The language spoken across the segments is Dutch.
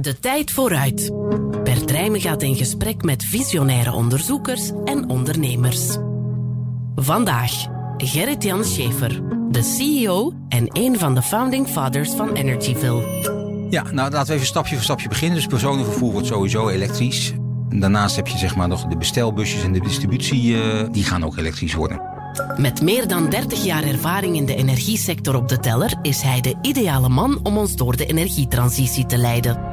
De tijd vooruit. Bert Rijmen gaat in gesprek met visionaire onderzoekers en ondernemers. Vandaag Gerrit-Jan Schaefer, de CEO en een van de founding fathers van Energyville. Ja, nou laten we even stapje voor stapje beginnen. Dus personenvervoer wordt sowieso elektrisch. Daarnaast heb je zeg maar nog de bestelbusjes en de distributie, uh, die gaan ook elektrisch worden. Met meer dan 30 jaar ervaring in de energiesector op de teller is hij de ideale man om ons door de energietransitie te leiden.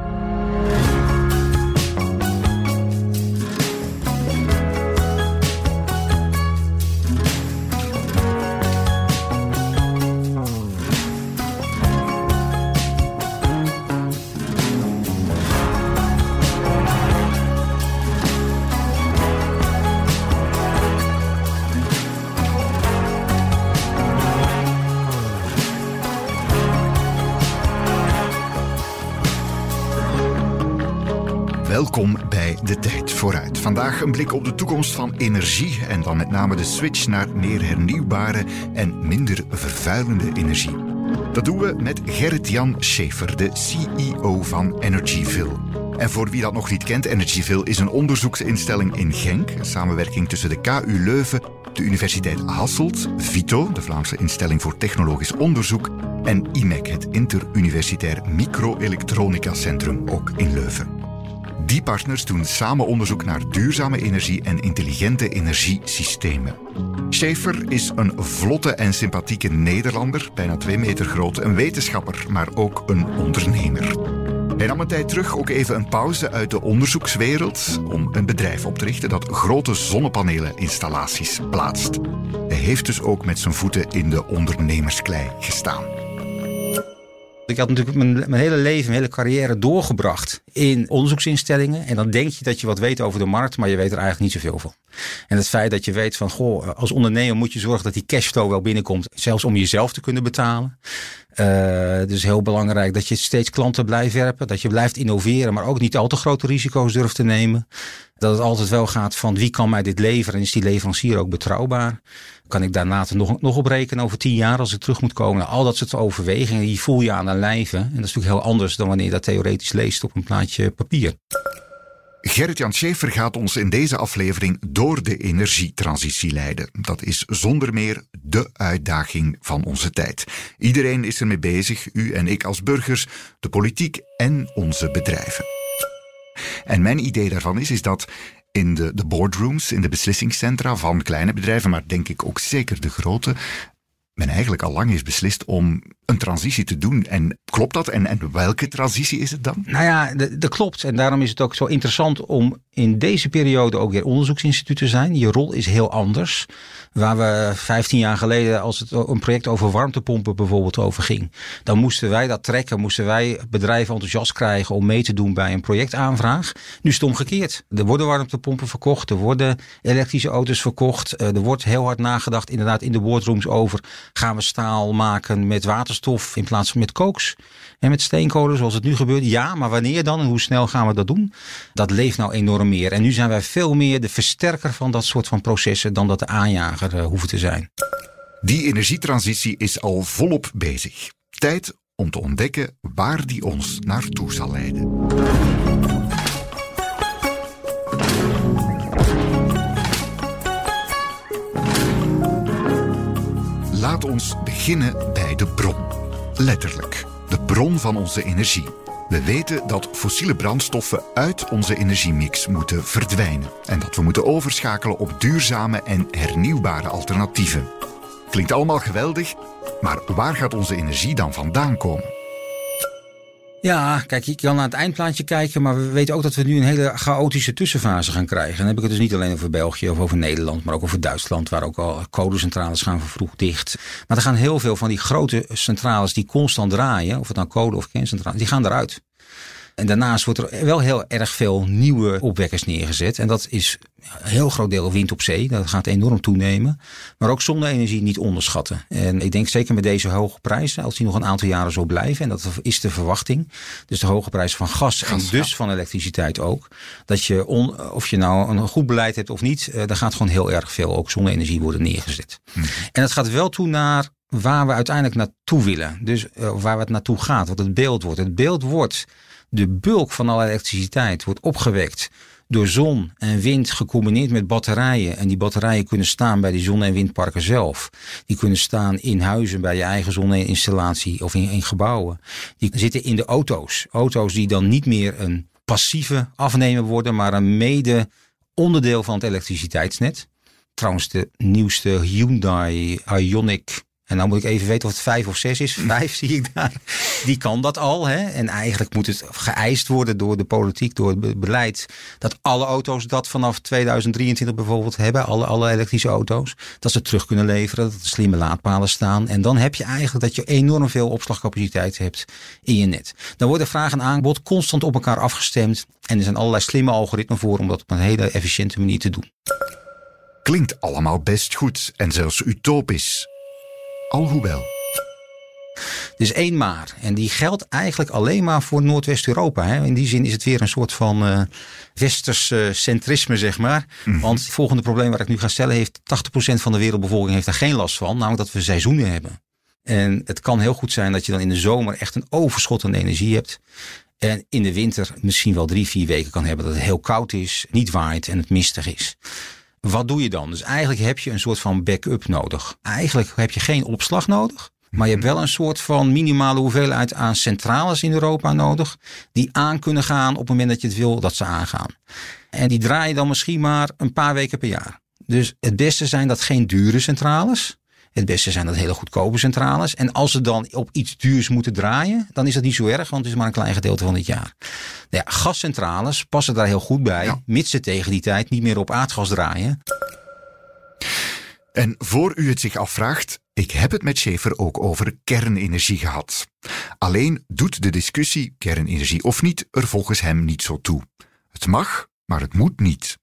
Welkom bij De Tijd Vooruit. Vandaag een blik op de toekomst van energie en dan met name de switch naar meer hernieuwbare en minder vervuilende energie. Dat doen we met Gerrit-Jan Schaefer, de CEO van Energyville. En voor wie dat nog niet kent, Energyville is een onderzoeksinstelling in Genk, een samenwerking tussen de KU Leuven, de Universiteit Hasselt, VITO, de Vlaamse instelling voor technologisch onderzoek, en IMEC, het Interuniversitair Microelektronica Centrum, ook in Leuven. Die partners doen samen onderzoek naar duurzame energie en intelligente energiesystemen. Schaefer is een vlotte en sympathieke Nederlander, bijna twee meter groot, een wetenschapper, maar ook een ondernemer. Hij nam een tijd terug ook even een pauze uit de onderzoekswereld om een bedrijf op te richten dat grote zonnepaneleninstallaties plaatst. Hij heeft dus ook met zijn voeten in de ondernemersklei gestaan. Ik had natuurlijk mijn, mijn, hele leven, mijn hele carrière doorgebracht in onderzoeksinstellingen. En dan denk je dat je wat weet over de markt, maar je weet er eigenlijk niet zoveel van. En het feit dat je weet van, goh, als ondernemer moet je zorgen dat die cashflow wel binnenkomt. Zelfs om jezelf te kunnen betalen. Uh, dus heel belangrijk dat je steeds klanten blijft werpen. Dat je blijft innoveren, maar ook niet al te grote risico's durft te nemen. Dat het altijd wel gaat van wie kan mij dit leveren en is die leverancier ook betrouwbaar. Kan ik daarna nog, nog op rekenen over tien jaar als ik terug moet komen? al dat soort overwegingen, die voel je aan de lijve. En dat is natuurlijk heel anders dan wanneer je dat theoretisch leest op een plaatje papier. Gerrit-Jan Schaefer gaat ons in deze aflevering door de energietransitie leiden. Dat is zonder meer de uitdaging van onze tijd. Iedereen is ermee bezig, u en ik als burgers, de politiek en onze bedrijven. En mijn idee daarvan is, is dat in de, de boardrooms, in de beslissingscentra van kleine bedrijven, maar denk ik ook zeker de grote, men eigenlijk al lang is beslist om een transitie te doen. En klopt dat? En, en welke transitie is het dan? Nou ja, dat klopt. En daarom is het ook zo interessant om in deze periode ook weer onderzoeksinstituut te zijn. Je rol is heel anders. Waar we 15 jaar geleden, als het een project over warmtepompen bijvoorbeeld over ging, dan moesten wij dat trekken, moesten wij bedrijven enthousiast krijgen om mee te doen bij een projectaanvraag. Nu is het omgekeerd. Er worden warmtepompen verkocht, er worden elektrische auto's verkocht, eh, er wordt heel hard nagedacht inderdaad in de boardrooms over, gaan we staal maken met waterstof in plaats van met kooks en met steenkolen zoals het nu gebeurt? Ja, maar wanneer dan en hoe snel gaan we dat doen? Dat leeft nou enorm meer. En nu zijn wij veel meer de versterker van dat soort van processen dan dat de aanjager uh, hoeven te zijn. Die energietransitie is al volop bezig. Tijd om te ontdekken waar die ons naartoe zal leiden. Laat ons beginnen bij de bron. Letterlijk de bron van onze energie. We weten dat fossiele brandstoffen uit onze energiemix moeten verdwijnen en dat we moeten overschakelen op duurzame en hernieuwbare alternatieven. Klinkt allemaal geweldig, maar waar gaat onze energie dan vandaan komen? Ja, kijk, je kan naar het eindplaatje kijken, maar we weten ook dat we nu een hele chaotische tussenfase gaan krijgen. En dan heb ik het dus niet alleen over België of over Nederland, maar ook over Duitsland, waar ook al kolencentrales gaan vervroegd dicht. Maar er gaan heel veel van die grote centrales die constant draaien, of het nou kolen of kerncentrales, die gaan eruit. En daarnaast wordt er wel heel erg veel nieuwe opwekkers neergezet. En dat is een heel groot deel wind op zee. Dat gaat enorm toenemen. Maar ook zonne-energie niet onderschatten. En ik denk zeker met deze hoge prijzen, als die nog een aantal jaren zo blijven, en dat is de verwachting. Dus de hoge prijs van gas, en dus van elektriciteit ook. Dat je, on, of je nou een goed beleid hebt of niet, uh, daar gaat gewoon heel erg veel ook zonne-energie worden neergezet. Hm. En het gaat wel toe naar waar we uiteindelijk naartoe willen. Dus uh, waar het naartoe gaat, wat het beeld wordt. Het beeld wordt de bulk van alle elektriciteit wordt opgewekt door zon en wind gecombineerd met batterijen. En die batterijen kunnen staan bij die zon- en windparken zelf. Die kunnen staan in huizen bij je eigen zonneinstallatie of in, in gebouwen. Die zitten in de auto's. Auto's die dan niet meer een passieve afnemer worden, maar een mede onderdeel van het elektriciteitsnet. Trouwens, de nieuwste Hyundai Ioniq en dan moet ik even weten of het vijf of zes is. Vijf zie ik daar. Die kan dat al. Hè? En eigenlijk moet het geëist worden door de politiek, door het beleid. Dat alle auto's dat vanaf 2023 bijvoorbeeld hebben. Alle, alle elektrische auto's. Dat ze terug kunnen leveren. Dat er slimme laadpalen staan. En dan heb je eigenlijk dat je enorm veel opslagcapaciteit hebt in je net. Dan worden vraag en aanbod constant op elkaar afgestemd. En er zijn allerlei slimme algoritmen voor om dat op een hele efficiënte manier te doen. Klinkt allemaal best goed en zelfs utopisch. Alhoewel. Is één maar. En die geldt eigenlijk alleen maar voor Noordwest-Europa. In die zin is het weer een soort van uh, westers uh, centrisme, zeg maar. Mhm. Want het volgende probleem waar ik nu ga stellen... heeft 80% van de wereldbevolking heeft daar geen last van. Namelijk dat we seizoenen hebben. En het kan heel goed zijn dat je dan in de zomer echt een overschot aan energie hebt. En in de winter misschien wel drie, vier weken kan hebben dat het heel koud is, niet waait en het mistig is. Wat doe je dan? Dus eigenlijk heb je een soort van backup nodig. Eigenlijk heb je geen opslag nodig. Maar je hebt wel een soort van minimale hoeveelheid aan centrales in Europa nodig. Die aan kunnen gaan op het moment dat je het wil dat ze aangaan. En die draaien dan misschien maar een paar weken per jaar. Dus het beste zijn dat geen dure centrales. Het beste zijn dat hele goedkope centrales. En als ze dan op iets duurs moeten draaien, dan is dat niet zo erg, want het is maar een klein gedeelte van dit jaar. Nou ja, gascentrales passen daar heel goed bij, ja. mits ze tegen die tijd niet meer op aardgas draaien. En voor u het zich afvraagt, ik heb het met Schaefer ook over kernenergie gehad. Alleen doet de discussie kernenergie of niet er volgens hem niet zo toe. Het mag, maar het moet niet.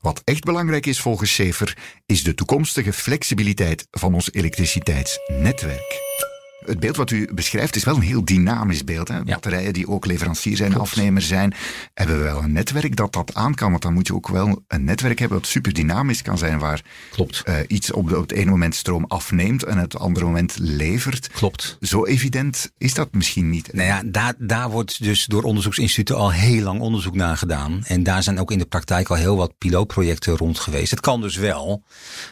Wat echt belangrijk is volgens Schaefer, is de toekomstige flexibiliteit van ons elektriciteitsnetwerk. Het beeld wat u beschrijft is wel een heel dynamisch beeld. Hè? Batterijen die ook leverancier zijn, afnemer zijn. Hebben we wel een netwerk dat dat aan kan? Want dan moet je ook wel een netwerk hebben dat super dynamisch kan zijn. Waar Klopt. Uh, iets op, de, op het ene moment stroom afneemt en het andere moment levert. Klopt. Zo evident is dat misschien niet. Nou ja, daar, daar wordt dus door onderzoeksinstituten al heel lang onderzoek naar gedaan. En daar zijn ook in de praktijk al heel wat pilootprojecten rond geweest. Het kan dus wel.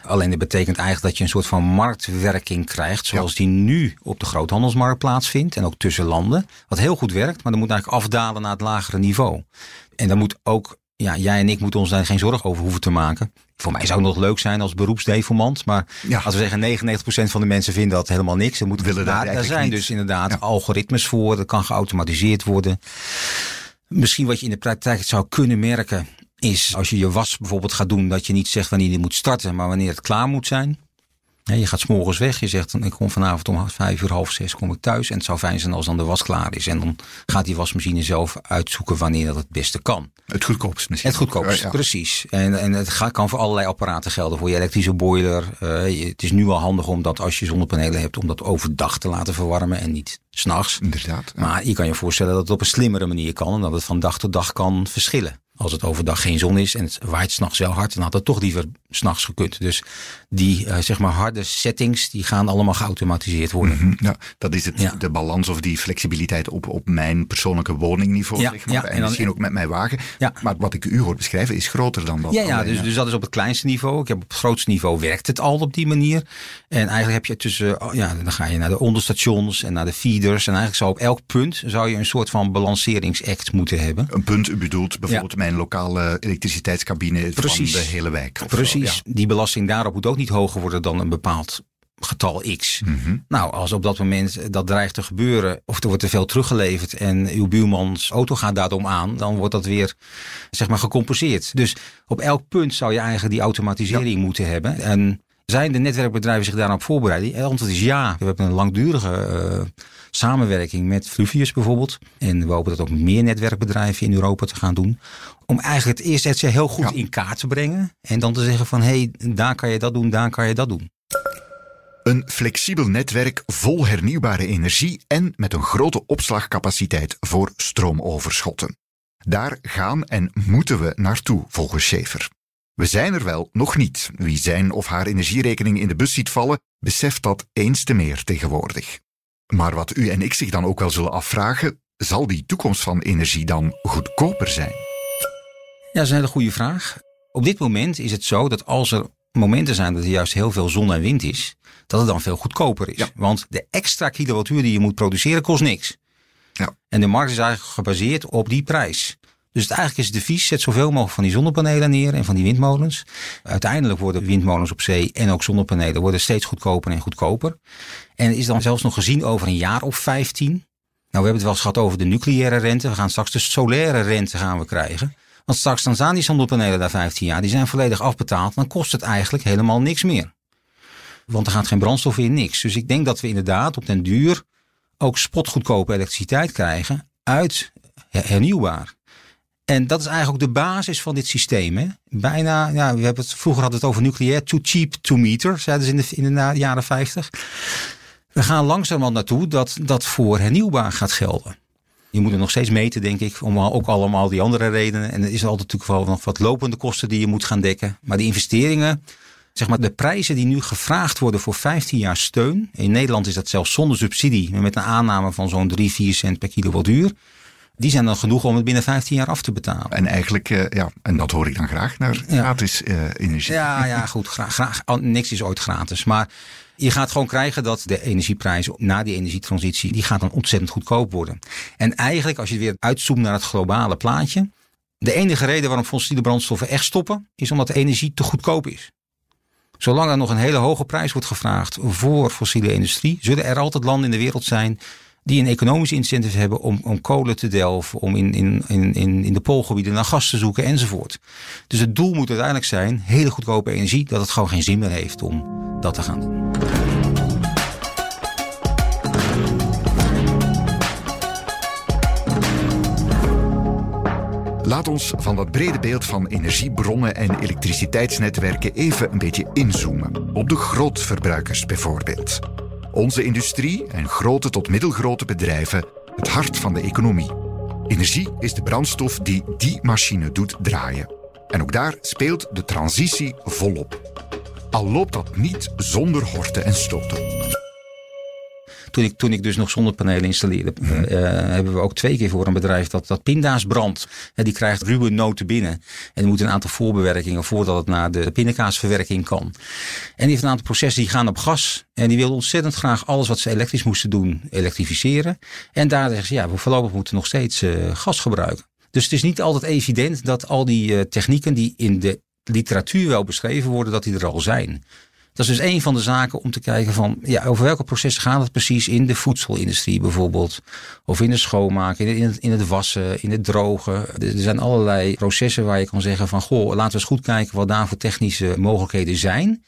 Alleen dat betekent eigenlijk dat je een soort van marktwerking krijgt. Zoals die nu op de groothandelsmarkt plaatsvindt en ook tussen landen. Wat heel goed werkt, maar dan moet eigenlijk afdalen naar het lagere niveau. En dan moet ook, ja, jij en ik moeten ons daar geen zorgen over hoeven te maken. Voor mij zou het nog leuk zijn als beroepsdeformant. Maar ja. als we zeggen 99% van de mensen vinden dat helemaal niks. Dan moeten Willen daar, daar zijn dus inderdaad algoritmes voor. Dat kan geautomatiseerd worden. Misschien wat je in de praktijk zou kunnen merken is als je je was bijvoorbeeld gaat doen. Dat je niet zegt wanneer je moet starten, maar wanneer het klaar moet zijn je gaat s'morgens weg. Je zegt, ik kom vanavond om vijf uur, half zes kom ik thuis. En het zou fijn zijn als dan de was klaar is. En dan gaat die wasmachine zelf uitzoeken wanneer dat het beste kan. Het goedkoopst misschien. Het goedkoopst, precies. En, en het kan voor allerlei apparaten gelden. Voor je elektrische boiler. Uh, het is nu al handig om dat als je zonnepanelen hebt... om dat overdag te laten verwarmen en niet s'nachts. Inderdaad. Maar je kan je voorstellen dat het op een slimmere manier kan. En dat het van dag tot dag kan verschillen. Als het overdag geen zon is en het waait s'nachts heel hard, dan had het toch liever s'nachts gekund. Dus die uh, zeg maar harde settings, die gaan allemaal geautomatiseerd worden. Mm -hmm. ja, dat is het, ja. de balans of die flexibiliteit op, op mijn persoonlijke woningniveau. Ja, zeg maar. en, en misschien ook met mijn wagen. Maar wat ik u hoor beschrijven is groter dan dat. Ja, ja dus, dus dat is op het kleinste niveau. Ik heb op het grootste niveau werkt het al op die manier. En eigenlijk heb je tussen, oh ja, dan ga je naar de onderstations en naar de feeders. En eigenlijk zou op elk punt zou je een soort van balanceringsact moeten hebben. Een punt, u bedoelt bijvoorbeeld mijn lokale elektriciteitscabine Precies. van de hele wijk. Precies. Ja. Die belasting daarop moet ook niet hoger worden dan een bepaald getal X. Mm -hmm. Nou, als op dat moment dat dreigt te gebeuren, of er wordt te veel teruggeleverd en uw buurmans auto gaat daarom aan, dan wordt dat weer zeg maar gecompenseerd. Dus op elk punt zou je eigenlijk die automatisering ja. moeten hebben. En zijn de netwerkbedrijven zich daarop voorbereiden? Het antwoord is ja. We hebben een langdurige uh, samenwerking met Fluvius bijvoorbeeld. En we hopen dat ook meer netwerkbedrijven in Europa te gaan doen. Om eigenlijk het eerst heel goed ja. in kaart te brengen. En dan te zeggen van hé, hey, daar kan je dat doen, daar kan je dat doen. Een flexibel netwerk vol hernieuwbare energie en met een grote opslagcapaciteit voor stroomoverschotten. Daar gaan en moeten we naartoe, volgens Schaefer. We zijn er wel nog niet. Wie zijn of haar energierekening in de bus ziet vallen, beseft dat eens te meer tegenwoordig. Maar wat u en ik zich dan ook wel zullen afvragen, zal die toekomst van energie dan goedkoper zijn? Ja, dat is een hele goede vraag. Op dit moment is het zo dat als er momenten zijn dat er juist heel veel zon en wind is, dat het dan veel goedkoper is. Want de extra kilowattuur die je moet produceren kost niks. Ja. En de markt is eigenlijk gebaseerd op die prijs. Dus het eigenlijk is het devies, zet zoveel mogelijk van die zonnepanelen neer en van die windmolens. Uiteindelijk worden windmolens op zee en ook zonnepanelen worden steeds goedkoper en goedkoper. En is dan zelfs nog gezien over een jaar of 15. Nou, we hebben het wel eens gehad over de nucleaire rente. We gaan straks de solaire rente gaan we krijgen. Want straks dan staan die zonnepanelen daar 15 jaar. Die zijn volledig afbetaald. Dan kost het eigenlijk helemaal niks meer. Want er gaat geen brandstof in, niks. Dus ik denk dat we inderdaad op den duur ook spotgoedkope elektriciteit krijgen uit hernieuwbaar. En dat is eigenlijk ook de basis van dit systeem. Hè? Bijna, ja, we hebben het, vroeger hadden we het over nucleair, too cheap to meter, zeiden ze in de, in de jaren 50. We gaan langzamerhand naartoe dat dat voor hernieuwbaar gaat gelden. Je moet het nog steeds meten, denk ik, om ook allemaal die andere redenen. En er is altijd natuurlijk wel nog wat lopende kosten die je moet gaan dekken. Maar die investeringen, zeg maar de prijzen die nu gevraagd worden voor 15 jaar steun. In Nederland is dat zelfs zonder subsidie, met een aanname van zo'n 3, 4 cent per kilowattuur. Die zijn dan genoeg om het binnen 15 jaar af te betalen. En eigenlijk, uh, ja, en dat hoor ik dan graag, naar gratis uh, energie. Ja, ja, goed. Graag, graag. Niks is ooit gratis. Maar je gaat gewoon krijgen dat de energieprijs na die energietransitie, die gaat dan ontzettend goedkoop worden. En eigenlijk, als je weer uitzoomt naar het globale plaatje, de enige reden waarom fossiele brandstoffen echt stoppen, is omdat de energie te goedkoop is. Zolang er nog een hele hoge prijs wordt gevraagd voor fossiele industrie, zullen er altijd landen in de wereld zijn die een economisch incentive hebben om, om kolen te delven, om in, in, in, in de poolgebieden naar gas te zoeken enzovoort. Dus het doel moet uiteindelijk zijn, hele goedkope energie, dat het gewoon geen zin meer heeft om dat te gaan doen. Laat ons van dat brede beeld van energiebronnen en elektriciteitsnetwerken even een beetje inzoomen. Op de grootverbruikers bijvoorbeeld. Onze industrie en grote tot middelgrote bedrijven, het hart van de economie. Energie is de brandstof die die machine doet draaien. En ook daar speelt de transitie volop. Al loopt dat niet zonder horten en stoten. Toen ik, toen ik dus nog zonnepanelen installeerde, uh, hebben we ook twee keer voor een bedrijf dat, dat pinda's brandt. Die krijgt ruwe noten binnen. En er moet een aantal voorbewerkingen voordat het naar de pindakaasverwerking kan. En die heeft een aantal processen die gaan op gas. En die wilden ontzettend graag alles wat ze elektrisch moesten doen, elektrificeren. En daar zeggen ze, ja, we voorlopig moeten nog steeds uh, gas gebruiken. Dus het is niet altijd evident dat al die technieken die in de literatuur wel beschreven worden, dat die er al zijn. Dat is dus een van de zaken om te kijken van ja, over welke processen gaat het precies in de voedselindustrie bijvoorbeeld. Of in de schoonmaken, in het, in het wassen, in het drogen. Er zijn allerlei processen waar je kan zeggen van goh, laten we eens goed kijken wat daar voor technische mogelijkheden zijn.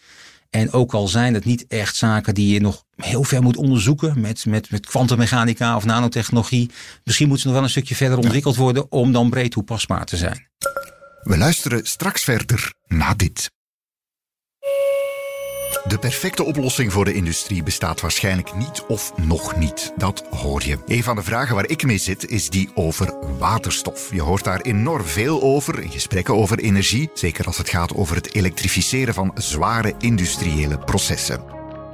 En ook al zijn het niet echt zaken die je nog heel ver moet onderzoeken met, met, met kwantummechanica of nanotechnologie. Misschien moeten ze nog wel een stukje verder ontwikkeld worden om dan breed toepasbaar te zijn. We luisteren straks verder na dit. De perfecte oplossing voor de industrie bestaat waarschijnlijk niet of nog niet. Dat hoor je. Een van de vragen waar ik mee zit is die over waterstof. Je hoort daar enorm veel over in gesprekken over energie, zeker als het gaat over het elektrificeren van zware industriële processen.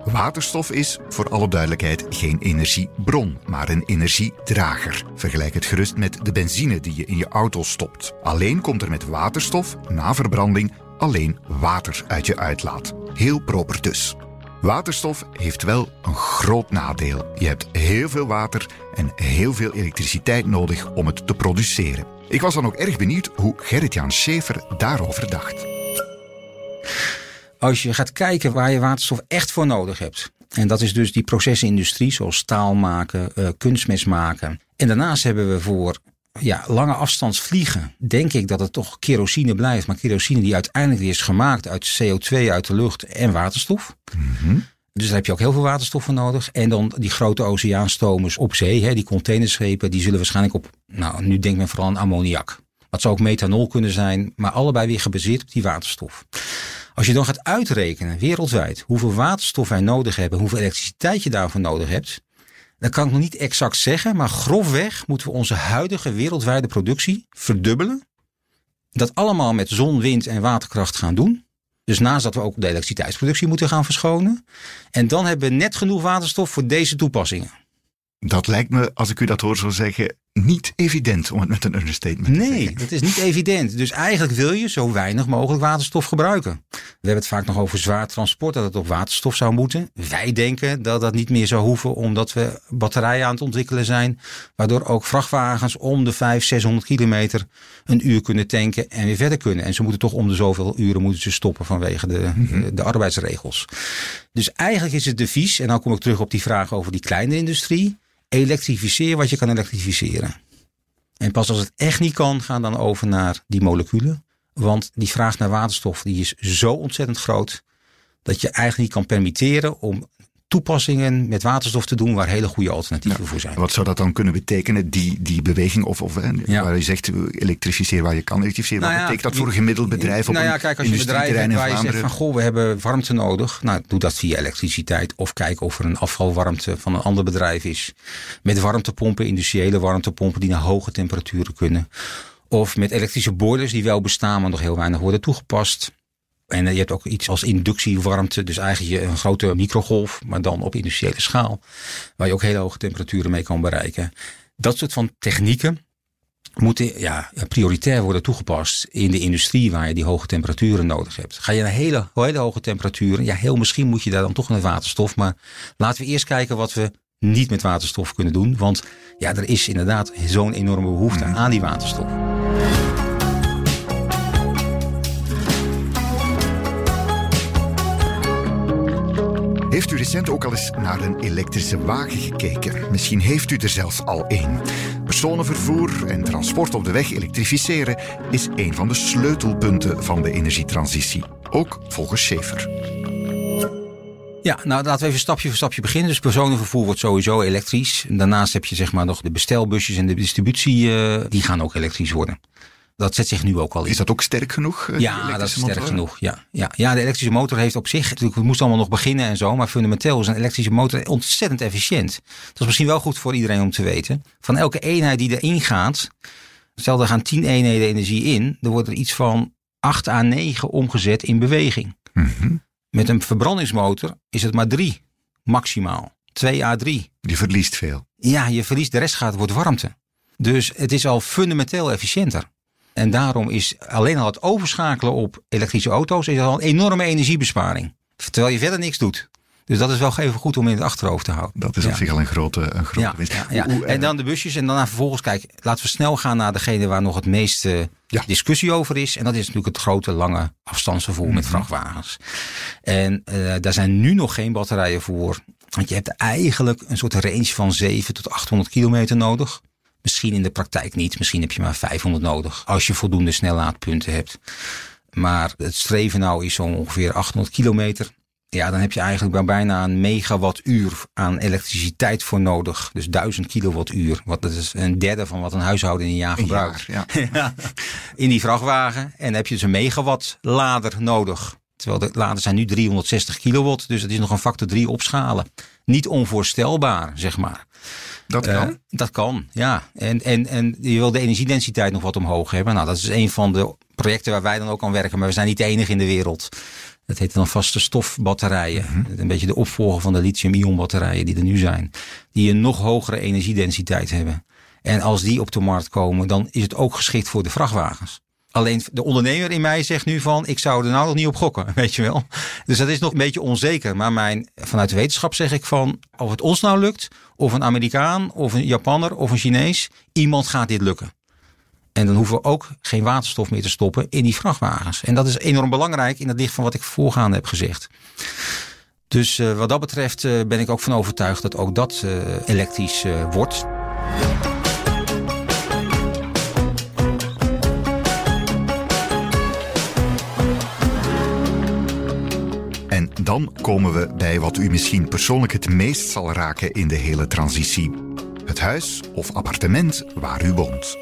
Waterstof is, voor alle duidelijkheid, geen energiebron, maar een energiedrager. Vergelijk het gerust met de benzine die je in je auto stopt. Alleen komt er met waterstof, na verbranding, alleen water uit je uitlaat. Heel proper dus. Waterstof heeft wel een groot nadeel. Je hebt heel veel water en heel veel elektriciteit nodig om het te produceren. Ik was dan ook erg benieuwd hoe Gerrit-Jan Schefer daarover dacht. Als je gaat kijken waar je waterstof echt voor nodig hebt. En dat is dus die procesindustrie, zoals staal maken, uh, kunstmest maken. En daarnaast hebben we voor ja, lange afstands vliegen, denk ik dat het toch kerosine blijft. Maar kerosine die uiteindelijk is gemaakt uit CO2 uit de lucht en waterstof. Mhm. Dus daar heb je ook heel veel waterstof voor nodig. En dan die grote oceaanstomers op zee, hè, die containerschepen, die zullen waarschijnlijk op, nou nu denkt men vooral aan ammoniak. Dat zou ook methanol kunnen zijn, maar allebei weer gebaseerd op die waterstof. Als je dan gaat uitrekenen wereldwijd hoeveel waterstof wij nodig hebben, hoeveel elektriciteit je daarvoor nodig hebt, dat kan ik nog niet exact zeggen, maar grofweg moeten we onze huidige wereldwijde productie verdubbelen. Dat allemaal met zon, wind en waterkracht gaan doen. Dus naast dat we ook de elektriciteitsproductie moeten gaan verschonen. En dan hebben we net genoeg waterstof voor deze toepassingen. Dat lijkt me, als ik u dat hoor zo zeggen, niet evident, om het met een understatement te Nee, zeggen. dat is niet evident. Dus eigenlijk wil je zo weinig mogelijk waterstof gebruiken. We hebben het vaak nog over zwaar transport, dat het op waterstof zou moeten. Wij denken dat dat niet meer zou hoeven, omdat we batterijen aan het ontwikkelen zijn. Waardoor ook vrachtwagens om de 500, 600 kilometer een uur kunnen tanken en weer verder kunnen. En ze moeten toch om de zoveel uren moeten ze stoppen vanwege de, de, de arbeidsregels. Dus eigenlijk is het devies, en dan kom ik terug op die vraag over die kleine industrie. Elektrificeer wat je kan elektrificeren. En pas als het echt niet kan, gaan dan over naar die moleculen. Want die vraag naar waterstof die is zo ontzettend groot. Dat je eigenlijk niet kan permitteren om toepassingen met waterstof te doen waar hele goede alternatieven voor zijn. Wat zou dat dan kunnen betekenen, die, die beweging? Of, of Ja. waar je zegt, elektrificeer waar je kan elektrificeren. Nou Wat ja, betekent dat voor een gemiddeld bedrijf op nou ja, een kijk, als je een bedrijf hebt industrieterrein in waar je zegt van goh, we hebben warmte nodig. Nou, doe dat via elektriciteit. Of kijk of er een afvalwarmte van een ander bedrijf is. Met warmtepompen, industriële warmtepompen die naar hoge temperaturen kunnen. Of met elektrische boilers die wel bestaan, maar nog heel weinig worden toegepast. En je hebt ook iets als inductiewarmte. Dus eigenlijk een grote microgolf, maar dan op industriële schaal. Waar je ook hele hoge temperaturen mee kan bereiken. Dat soort van technieken moeten ja, prioritair worden toegepast in de industrie waar je die hoge temperaturen nodig hebt. Ga je naar hele, hele hoge temperaturen, ja, heel misschien moet je daar dan toch naar waterstof. Maar laten we eerst kijken wat we niet met waterstof kunnen doen. Want ja, er is inderdaad zo'n enorme behoefte aan die waterstof. Heeft u recent ook al eens naar een elektrische wagen gekeken? Misschien heeft u er zelfs al één. Personenvervoer en transport op de weg elektrificeren is een van de sleutelpunten van de energietransitie. Ook volgens Schaefer. Ja, nou laten we even stapje voor stapje beginnen. Dus personenvervoer wordt sowieso elektrisch. Daarnaast heb je zeg maar nog de bestelbusjes en de distributie, eh, die gaan ook elektrisch worden. Dat zet zich nu ook al in. Is dat ook sterk genoeg? eh, Ja, dat is sterk motor? genoeg. Ja, ja. ja, de elektrische motor heeft op zich, natuurlijk, het moest allemaal nog beginnen en zo, maar fundamenteel is een elektrische motor ontzettend efficiënt. Dat is misschien wel goed voor iedereen om te weten. Van elke eenheid die erin gaat, stel er gaan 10 eenheden energie in, er wordt er iets van 8 à 9 omgezet in beweging. Mhm. Met een verbrandingsmotor is het maar 3 maximaal. 2 à 3. Die verliest veel. Ja, je verliest, de rest gaat, wordt warmte. Dus het is al fundamenteel efficiënter. En daarom is alleen al het overschakelen op elektrische auto's is al een enorme energiebesparing. Terwijl je verder niks doet. Dus dat is wel even goed om in het achterhoofd te houden. Dat is Ja. op zich al een grote, een grote Ja, winst. ja, En dan de busjes en daarna vervolgens, kijk, laten we snel gaan naar degene waar nog het meeste discussie over is. En dat is natuurlijk het grote, lange afstandsvervoer met Mhm. vrachtwagens. En eh, daar zijn nu nog geen batterijen voor. Want je hebt eigenlijk een soort range van 7 tot 800 kilometer nodig. Misschien in de praktijk niet. Misschien heb je maar 500 nodig. Als je voldoende snellaadpunten hebt. Maar het streven nou is zo ongeveer 800 kilometer. Ja, dan heb je eigenlijk bijna een megawattuur aan elektriciteit voor nodig. Dus 1000 kilowattuur. Wat dat is een derde van wat een huishouden in een jaar een gebruikt. jaar. Ja, in die vrachtwagen. En dan heb je dus een megawatt lader nodig. Terwijl de laders zijn nu 360 kilowatt. Dus het is nog een factor 3 opschalen. Niet onvoorstelbaar, zeg maar. Dat Eh, kan. dat kan, ja. En, en, en je wil de energiedensiteit nog wat omhoog hebben. Nou, dat is een van de projecten waar wij dan ook aan werken. Maar we zijn niet de enige in de wereld. Dat heet dan vaste stofbatterijen. Mhm. Een beetje de opvolger van de lithium-ion batterijen die er nu zijn. Die een nog hogere energiedensiteit hebben. En als die op de markt komen, dan is het ook geschikt voor de vrachtwagens. Alleen de ondernemer in mij zegt nu van, ik zou er nou nog niet op gokken, weet je wel. Dus dat is nog een beetje onzeker. Maar mijn, vanuit wetenschap zeg ik van, of het ons nou lukt, of een Amerikaan, of een Japanner, of een Chinees, iemand gaat dit lukken. En dan hoeven we ook geen waterstof meer te stoppen in die vrachtwagens. En dat is enorm belangrijk in het licht van wat ik voorgaande heb gezegd. Dus eh, wat dat betreft eh, ben ik ook van overtuigd dat ook dat eh, elektrisch wordt. Dan komen we bij wat u misschien persoonlijk het meest zal raken in de hele transitie. Het huis of appartement waar u woont.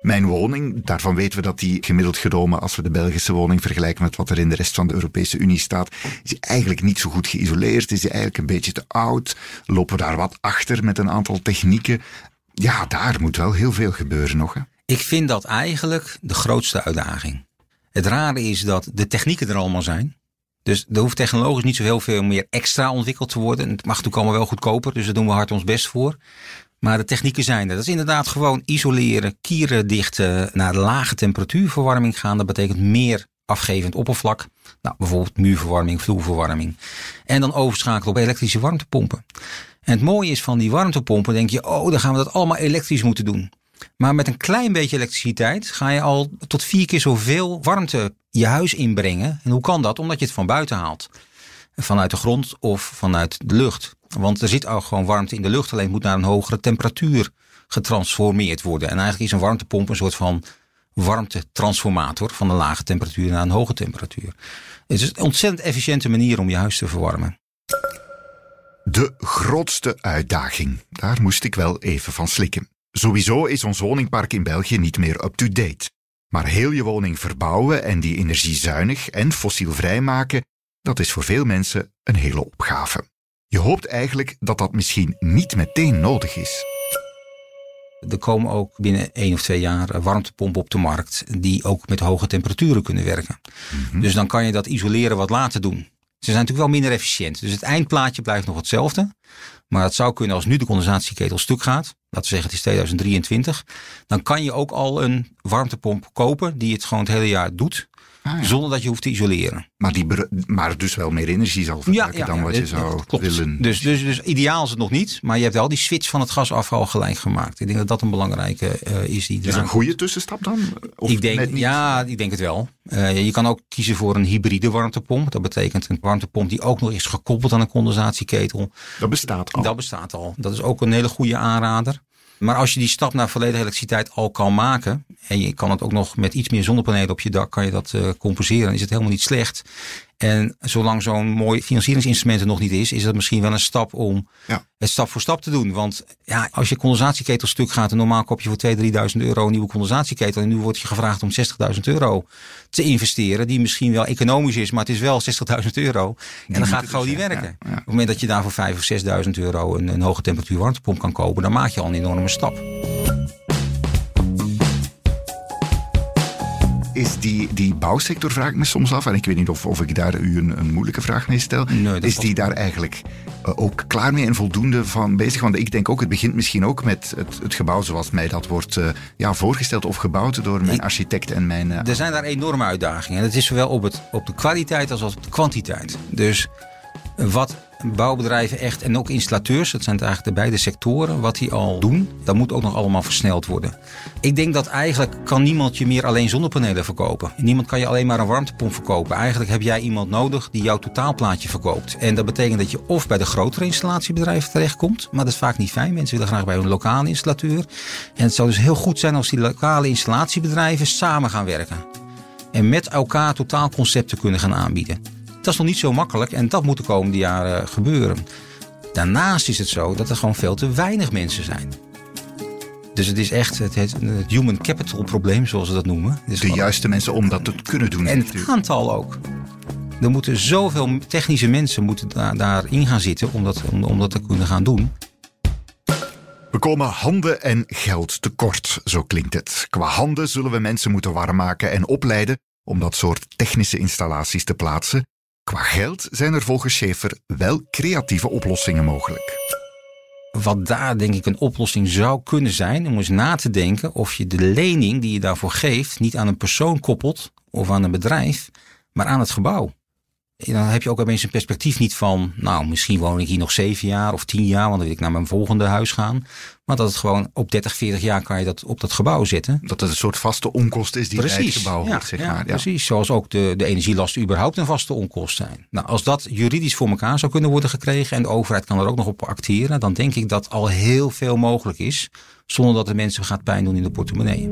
Mijn woning, daarvan weten we dat die gemiddeld genomen, als we de Belgische woning vergelijken met wat er in de rest van de Europese Unie staat, is eigenlijk niet zo goed geïsoleerd, is eigenlijk een beetje te oud, lopen we daar wat achter met een aantal technieken. Ja, daar moet wel heel veel gebeuren nog. Hè? Ik vind dat eigenlijk de grootste uitdaging. Het rare is dat de technieken er allemaal zijn. Dus er hoeft technologisch niet zo heel veel meer extra ontwikkeld te worden. Het mag natuurlijk allemaal wel goedkoper, dus daar doen we hard ons best voor. Maar de technieken zijn er. Dat is inderdaad gewoon isoleren, kieren dichten, naar lage temperatuurverwarming gaan. Dat betekent meer afgevend oppervlak. Nou, bijvoorbeeld muurverwarming, vloerverwarming. En dan overschakelen op elektrische warmtepompen. En het mooie is van die warmtepompen, denk je, oh, dan gaan we dat allemaal elektrisch moeten doen. Maar met een klein beetje elektriciteit ga je al tot vier keer zoveel warmte je huis inbrengen. En hoe kan dat? Omdat je het van buiten haalt. Vanuit de grond of vanuit de lucht. Want er zit al gewoon warmte in de lucht, alleen moet naar een hogere temperatuur getransformeerd worden. En eigenlijk is een warmtepomp een soort van warmtetransformator van een lage temperatuur naar een hoge temperatuur. Het is een ontzettend efficiënte manier om je huis te verwarmen. De grootste uitdaging. Daar moest ik wel even van slikken. Sowieso is ons woningpark in België niet meer up-to-date. Maar heel je woning verbouwen en die energiezuinig en fossielvrij maken, dat is voor veel mensen een hele opgave. Je hoopt eigenlijk dat dat misschien niet meteen nodig is. Er komen ook binnen één of twee jaar warmtepompen op de markt die ook met hoge temperaturen kunnen werken. Mhm. Dus dan kan je dat isoleren wat later doen. Ze zijn natuurlijk wel minder efficiënt. Dus het eindplaatje blijft nog hetzelfde. Maar het zou kunnen als nu de condensatieketel stuk gaat, laten we zeggen het is 2023, dan kan je ook al een warmtepomp kopen die het gewoon het hele jaar doet. Ah, Zonder dat je hoeft te isoleren. Maar, die, maar dus wel meer energie zal verbruiken dan wat je zou willen. Dus, dus, dus ideaal is het nog niet. Maar je hebt wel die switch van het gasafval gelijk gemaakt. Ik denk dat dat een belangrijke uh, is. Die is een goede tussenstap dan? Of ik denk, ja, ik denk het wel. Uh, je kan ook kiezen voor een hybride warmtepomp. Dat betekent een warmtepomp die ook nog is gekoppeld aan een condensatieketel. Dat bestaat al. Dat bestaat al. Dat is ook een hele goede aanrader. Maar als je die stap naar volledige elektriciteit al kan maken. En je kan het ook nog met iets meer zonnepanelen op je dak kan je dat uh, compenseren. Dan is het helemaal niet slecht. En zolang zo'n mooi financieringsinstrument er nog niet is, is dat misschien wel een stap om ja. het stap voor stap te doen. Want ja, als je condensatieketel stuk gaat en normaal koop je voor 2.000, 3.000 euro een nieuwe condensatieketel. En nu wordt je gevraagd om 60.000 euro te investeren. Die misschien wel economisch is, maar het is wel 60.000 euro. en dan gaat het gewoon niet werken. Op het moment dat je daar voor 5.000 of 6.000 euro een, een hoge temperatuur warmtepomp kan kopen, dan maak je al een enorme stap. Is die, die bouwsector, vraag ik me soms af, en ik weet niet of, of ik daar u een, een moeilijke vraag mee stel, is die daar eigenlijk eh, ook klaar mee en voldoende van bezig? Want ik denk ook, het begint misschien ook met het, het gebouw zoals mij dat wordt uh, ja, voorgesteld of gebouwd door mijn architect en mijn... Uh, er zijn daar enorme uitdagingen. En het is zowel op, het, op de kwaliteit als op de kwantiteit. Dus wat bouwbedrijven echt en ook installateurs, dat zijn eigenlijk de beide sectoren, wat die al doen, dat moet ook nog allemaal versneld worden. Ik denk dat eigenlijk kan niemand je meer alleen zonnepanelen verkopen. Niemand kan je alleen maar een warmtepomp verkopen. Eigenlijk heb jij iemand nodig die jouw totaalplaatje verkoopt. En dat betekent dat je of bij de grotere installatiebedrijven terechtkomt, maar dat is vaak niet fijn. Mensen willen graag bij een lokale installateur. En het zou dus heel goed zijn als die lokale installatiebedrijven samen gaan werken. En met elkaar totaalconcepten kunnen gaan aanbieden. Dat is nog niet zo makkelijk en dat moet de komende jaren gebeuren. Daarnaast is het zo dat er gewoon veel te weinig mensen zijn. Dus het is echt het, het, human capital probleem, zoals ze dat noemen. de juiste mensen om dat te kunnen doen. En het aantal ook. Er moeten zoveel technische mensen moeten daar, daarin gaan zitten om dat, om, om dat te kunnen gaan doen. We komen handen en geld tekort, zo klinkt het. Qua handen zullen we mensen moeten warm maken en opleiden om dat soort technische installaties te plaatsen. Qua geld zijn er volgens Schaefer wel creatieve oplossingen mogelijk. Wat daar denk ik een oplossing zou kunnen zijn, om eens na te denken of je de lening die je daarvoor geeft niet aan een persoon koppelt of aan een bedrijf, maar aan het gebouw dan heb je ook opeens een perspectief niet van, nou, misschien woon ik hier nog zeven jaar of tien jaar, want dan wil ik naar mijn volgende huis gaan. Maar dat het gewoon op 30, 40 jaar kan je dat op dat gebouw zetten. Dat het een soort vaste onkost is die precies, bij het gebouw hoort, zeg maar. Ja, precies, zoals ook de, de energielasten überhaupt een vaste onkost zijn. Nou, als dat juridisch voor elkaar zou kunnen worden gekregen en de overheid kan er ook nog op acteren, dan denk ik dat al heel veel mogelijk is, zonder dat de mensen gaat pijn doen in de portemonnee.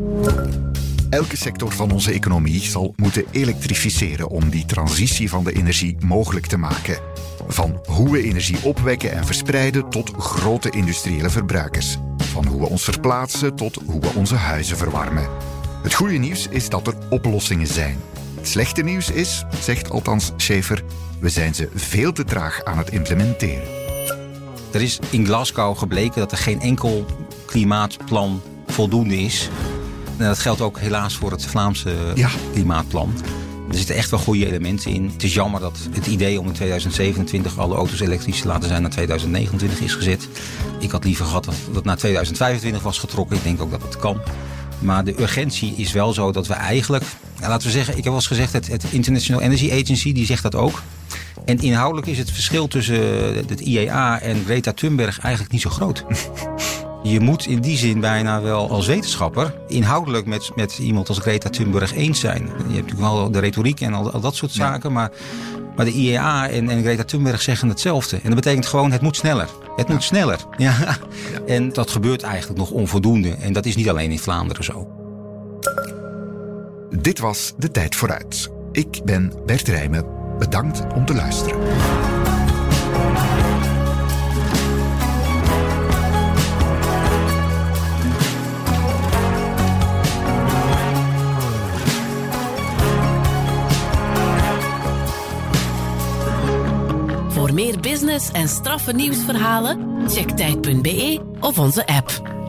Elke sector van onze economie zal moeten elektrificeren om die transitie van de energie mogelijk te maken. Van hoe we energie opwekken en verspreiden tot grote industriële verbruikers. Van hoe we ons verplaatsen tot hoe we onze huizen verwarmen. Het goede nieuws is dat er oplossingen zijn. Het slechte nieuws is, zegt althans Schaefer, we zijn ze veel te traag aan het implementeren. Er is in Glasgow gebleken dat er geen enkel klimaatplan voldoende is en dat geldt ook helaas voor het Vlaamse klimaatplan. Er zitten echt wel goede elementen in. Het is jammer dat het idee om in 2027 alle auto's elektrisch te laten zijn naar 2029 is gezet. Ik had liever gehad dat dat naar 2025 was getrokken. Ik denk ook dat het kan. Maar de urgentie is wel zo dat we eigenlijk, laten we zeggen, ik heb wel eens gezegd, het, het International Energy Agency die zegt dat ook. En inhoudelijk is het verschil tussen het IEA en Greta Thunberg eigenlijk niet zo groot. Je moet in die zin bijna wel als wetenschapper inhoudelijk met, met iemand als Greta Thunberg eens zijn. Je hebt natuurlijk wel de retoriek en al, al dat soort zaken, maar, maar de IEA en, en Greta Thunberg zeggen hetzelfde. En dat betekent gewoon, het moet sneller. Het moet sneller. Ja. ja. En dat gebeurt eigenlijk nog onvoldoende. En dat is niet alleen in Vlaanderen zo. Dit was De Tijd Vooruit. Ik ben Bert Rijmen. Bedankt om te luisteren. Meer business en straffe nieuwsverhalen, check tijd.be of onze app.